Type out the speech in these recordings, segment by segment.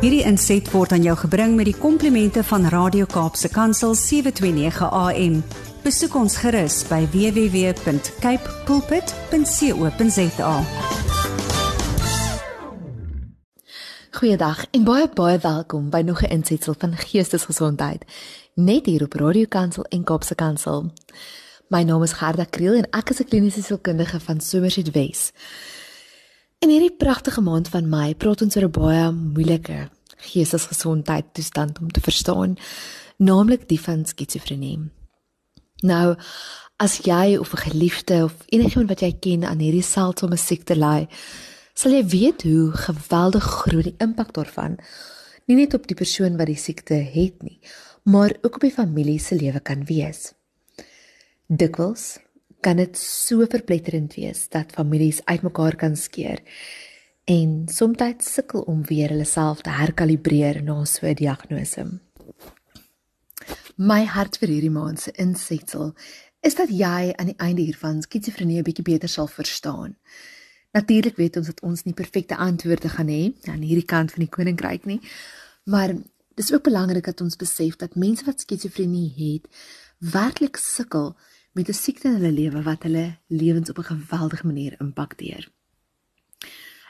Hierdie inset word aan jou gebring met die komplimente van Radio Kaapse Kansel 729 AM. Besoek ons gerus by www.cape pulpit.co.za. Goeiedag en baie baie welkom by nog 'n insetsel van Geestesgesondheid net hier op Radio Kansel en Kaapse Kansel. My naam is Gerda Kriel en ek is 'n kliniese sielkundige van Somerset Wes. In hierdie pragtige maand van Mei praat ons oor 'n baie moeilike geestesgesondheid toestand om te verstaan, naamlik die van skizofrenie. Nou, as jy of 'n geliefde of enigiemand wat jy ken aan hierdie seldsame siekte ly, sal jy weet hoe geweldig groot die impak daarvan nie net op die persoon wat die siekte het nie, maar ook op die familie se lewe kan wees. Dikwels kan dit so verpletterend wees dat families uitmekaar kan skeer en soms sukkel om weer hulle self te herkalibreer na so 'n diagnose. My hart vir hierdie maand se insetsel is dat jy aan die einde hiervan skizofrenie 'n bietjie beter sal verstaan. Natuurlik weet ons dat ons nie perfekte antwoorde gaan hê aan hierdie kant van die koninkryk nie, maar dis ook belangrik dat ons besef dat mense wat skizofrenie het, werklik sukkel met 'n siekte in hulle lewe wat hulle lewens op 'n geweldige manier impakteer.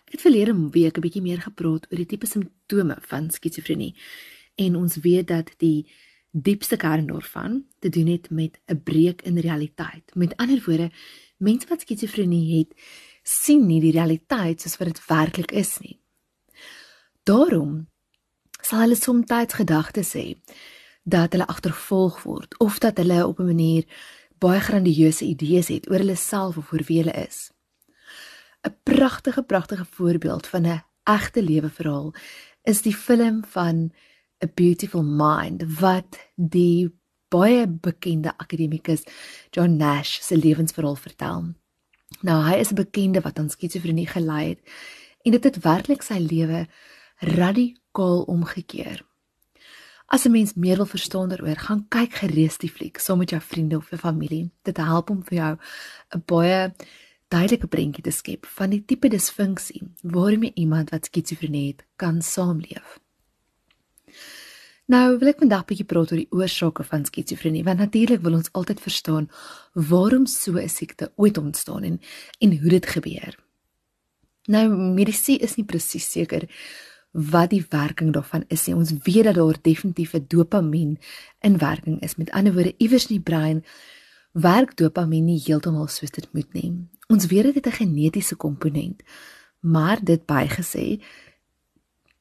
Ek het verlede week 'n bietjie meer gepraat oor die tipe simptome van skizofrenie en ons weet dat die diepste kern daarvan te doen het met 'n breek in realiteit. Met ander woorde, mense wat skizofrenie het, sien nie die realiteit soos wat dit werklik is nie. Daarom sal hulle soms gedagtes hê dat hulle agtervolg word of dat hulle op 'n manier baie grandieuse idees het oor hulle self of oor wie hulle is. 'n Pragtige pragtige voorbeeld van 'n egte lewe verhaal is die film van A Beautiful Mind wat die baie bekende akademikus John Nash se lewensverhaal vertel. Nou hy is 'n bekende wat aan skizofrenie gely het en dit het werklik sy lewe radikaal omgekeer. As 'n mens meer wil verstaan daaroor, gaan kyk gereeld die fliek saam met jou vriende of jou familie. Dit help om vir jou 'n baie duidelike prentjie te skep van die tipe disfunksie waarmee iemand wat skizofrenie het kan saamleef. Nou wil ek vandag 'n bietjie praat oor die oorsake van skizofrenie, want natuurlik wil ons altyd verstaan waarom so 'n siekte ooit ontstaan en en hoe dit gebeur. Nou medisy is nie presies seker wat die werking daarvan is nie. Ons weet dat daar definitief 'n dopamien in werking is. Met ander woorde, iewers in die brein werk dopamien nie heeltemal soos dit moet nie. Ons weet dit het 'n genetiese komponent. Maar dit bygesê,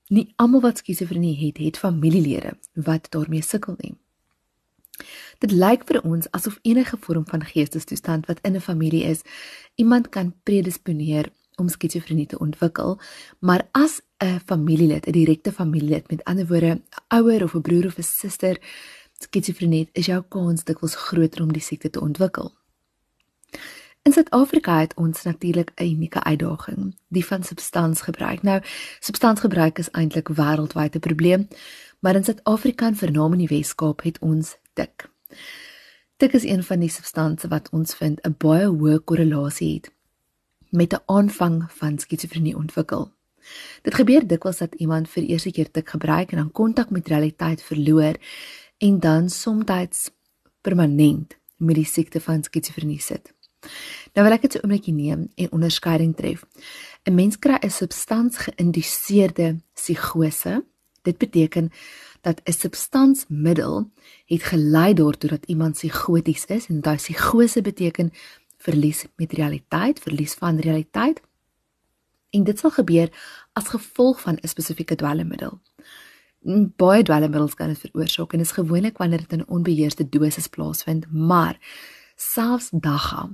nie almal wat skizofrenie het, het familielede wat daarmee sukkel nie. Dit lyk vir ons asof enige vorm van geestesstoestand wat in 'n familie is, iemand kan predisponeer om skizofrenie te ontwikkel, maar as 'n familielid, 'n direkte familielid, met ander woorde, 'n ouer of 'n broer of 'n suster skizofrenie, is jou kans dikwels groter om die siekte te ontwikkel. In Suid-Afrika het ons natuurlik 'n unieke uitdaging, die van substansgebruik. Nou, substansgebruik is eintlik wêreldwyd 'n probleem, maar in Suid-Afrika en veral in die Wes-Kaap het ons dik. Dik is een van die substansies wat ons vind 'n baie hoë korrelasie het met 'n aanvang van skizofrenie ontwikkel. Dit gebeur dikwels dat iemand vir eerste keer tik gebruik en dan kontak met realiteit verloor en dan soms permanent met die siekte van skizofrenie sit. Nou wil ek dit so 'n oomblikkie neem en onderskeiding tref. 'n Mens kry 'n substans geïnduseerde psigose. Dit beteken dat 'n substansmiddel het gelei daartoe dat iemand psigoties is en daai psigose beteken verlies met realiteit, verlies van realiteit. En dit sal gebeur as gevolg van 'n spesifieke dwelmmiddel. Baie dwelmmiddels kan dit veroorsaak en is gewoonlik wanneer dit in 'n onbeheerste dosis plaasvind, maar selfs dagga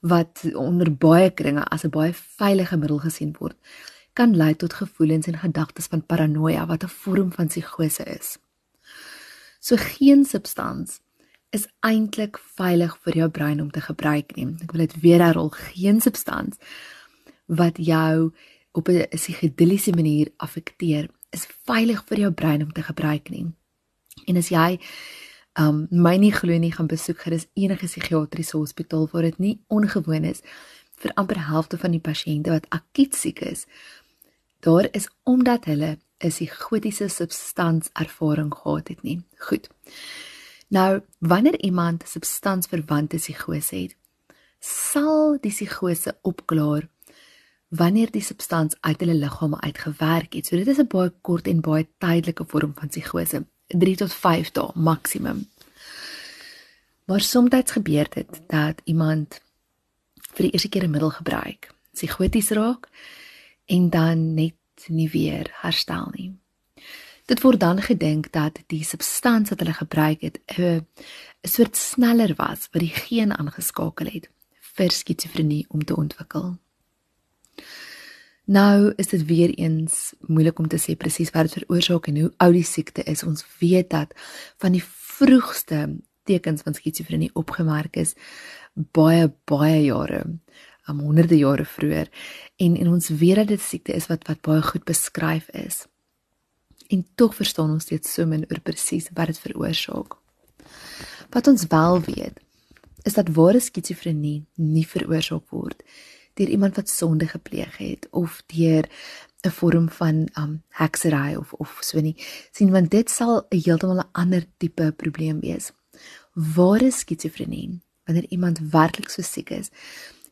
wat onder baie kringe as 'n baie veilige middel gesien word, kan lei tot gevoelens en gedagtes van paranoia wat 'n vorm van psigose is. So geen substans is eintlik veilig vir jou brein om te gebruik nie. Ek wil dit weer herhaal, geen substans wat jou op 'n psigedeliese manier affekteer is veilig vir jou brein om te gebruik nie. En as jy um my nie glo nie gaan besoek gerus enige psigiatriese hospitaal waar dit nie ongewoon is vir amper helfte van die pasiënte wat akuut siek is. Daar is omdat hulle 'n psigotiese substans ervaring gehad het nie. Goed. Nou, wanneer iemand substansverwante psigose het, sal die psigose opklaar wanneer die substans uit hulle liggame uitgewerk het. So dit is 'n baie kort en baie tydelike vorm van psigose, 3 tot 5 dae maksimum. Maar soms gebeur dit dat iemand vir die eerste keer 'n middel gebruik, psigoties raak en dan net nie weer herstel nie. Dit word dan gedink dat die substans wat hulle gebruik het 'n 'n soort sneller was wat die geen aangeskakel het vir skizofrenie om te ontwikkel. Nou is dit weer eens moeilik om te sê presies wat dit veroorsaak en hoe oud die siekte is. Ons weet dat van die vroegste tekens van skizofrenie opgemerk is baie baie jare, um, honderde jare vroeër en en ons weet dat dit siekte is wat wat baie goed beskryf is. En tog verstaan ons steeds so min oor presies wat dit veroorsaak. Wat ons wel weet, is dat ware skizofrenie nie veroorsaak word deur iemand wat sonde gepleeg het of deur 'n vorm van um heksery of of so nie. sien want dit sal 'n heeltemal 'n ander tipe probleem wees. Ware skizofrenie, wanneer iemand werklik so siek is,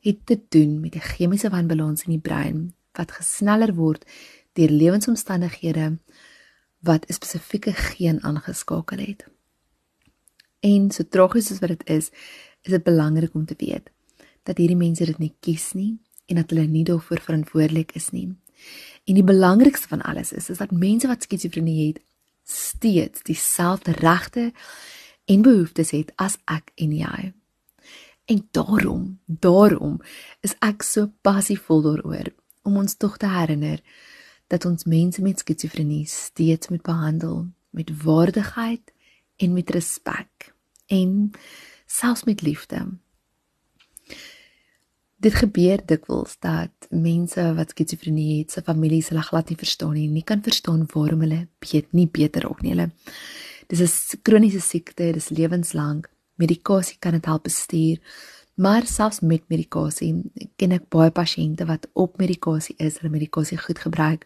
het te doen met 'n chemiese wanbalans in die brein wat gesneller word deur lewensomstandighede wat 'n spesifieke geen aangeskakel het. En so tragies as wat dit is, is dit belangrik om te weet dat hierdie mense dit nie kies nie en dat hulle nie daarvoor verantwoordelik is nie. En die belangrikste van alles is is dat mense wat skizofrenie het steeds dieselfde regte en behoeftes het as ek en jy. En daarom, daarom is ek so passievol daaroor om ons tog te herinner dat ons mense met skizofrenie steeds moet behandel met waardigheid en met respek en selfs met liefde. Dit gebeur dikwels dat mense wat skizofrenie het, se families hulle glad nie verstaan nie, nie kan verstaan waarom hulle beet nie beter raak nie. Hulle dis 'n kroniese siekte, dis lewenslank. Medikasie kan dit help bestuur. Maar selfs met medikasie ken ek baie pasiënte wat op medikasie is, hulle medikasie goed gebruik,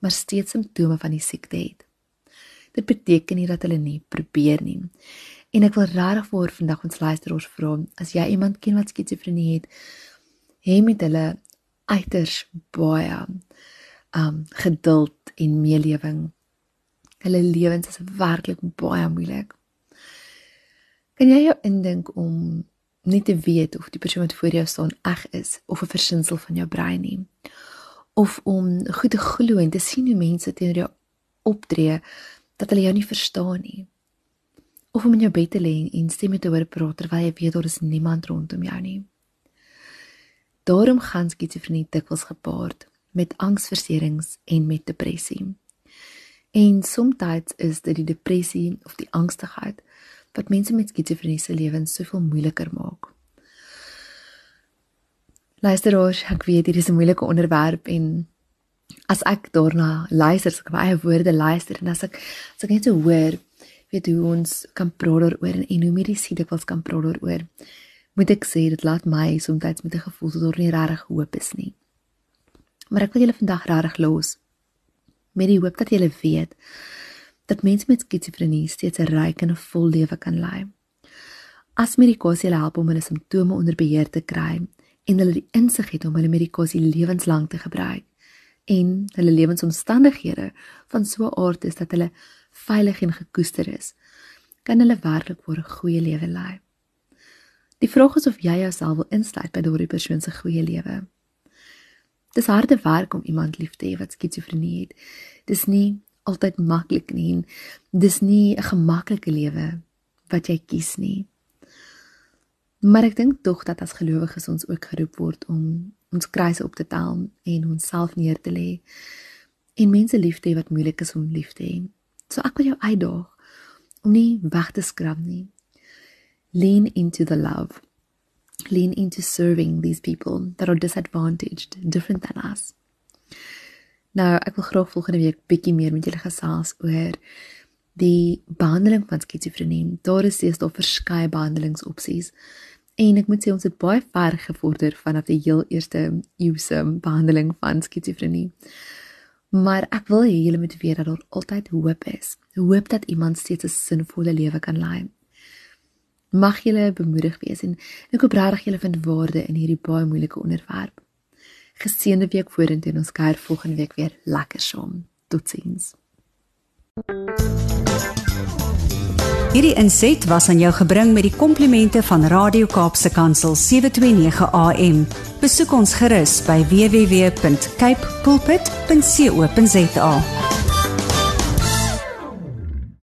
maar steeds simptome van die siekte het. Dit beteken nie dat hulle nie probeer nie. En ek wil regtig vir vandag ons luisteraars vra, as jy iemand ken wat skizofrenie het, hê met hulle uiters baie um geduld en meelewing. Hulle lewens is werklik baie moeilik. Kan jy jou indink om nie te weet of die persoon wat voor jou staan eg is of 'n versinsel van jou brein nie? Of om goed te glo en te sien hoe mense teenoor jou optree dat hulle jou nie verstaan nie? Of om in jou bed te lê en stemme te hoor praat terwyl jy weet daar is niemand rondom jou nie? Daarom gaan skizofrenie dikwels gepaard met angsversteurings en met depressie. En soms is dit die depressie of die angstigheid wat mense met skizofrenie se lewens soveel moeiliker maak. Luisteraars, ek weet dit is 'n moeilike onderwerp en as ek daarna luister, as ek eie woorde luister en as ek as ek net so hoor, weet hoe ons kan praat daaroor en, en hoe mediese dikwels kan praat daaroor moet ek sê dit laat my soms met 'n gevoel dat daar nie regtig hoop is nie. Maar ek wil julle vandag regtig los met die hoop dat julle weet dat mense met skizofrenie steeds 'n ryk en 'n vol lewe kan lei. As medikasie hulle help om hulle simptome onder beheer te kry en hulle die insig het om hulle medikasie lewenslank te gebruik en hulle lewensomstandighede van so 'n aard is dat hulle veilig en gekoester is, kan hulle werklik 'n goeie lewe lei. Die vraag is of jy jouself wil insluit by daardie persoon se goeie lewe. Dis harde werk om iemand lief te hê wat skizofrenie het. Dis nie altyd maklik nie. Dis nie 'n gemaklike lewe wat jy kies nie. Maar ek dink tog dat as gelowiges ons ook geroep word om ons kruise op te tel en onsself neer te lê en mense lief te hê wat moeilik is om lief te hê. So ek wil jou uitdaag om nie weg te skram nie, lean into the love, lean into serving these people that are disadvantaged, different than us. Nou, ek wil graag volgende week bietjie meer met julle gesels oor die behandeling van skizofrenie. Daar is steeds daar verskeie behandelingsopsies. En ek moet sê ons het baie ver gevorder vanaf die heel eerste eeuse behandeling van skizofrenie. Maar ek wil hê julle moet weet dat daar altyd hoop is. Hoop dat iemand steeds 'n sinvolle lewe kan lei. Mag julle bemoedig wees en ek hoop regtig julle vind waarde in hierdie baie moeilike onderwerp. Geseënde week vorentoe en ons kuier volgende week weer lekker saam. Totsiens. Hierdie inset was aan jou gebring met die komplimente van Radio Kaapse Kansel 729 AM. Besoek ons gerus by www.cape pulpit.co.za.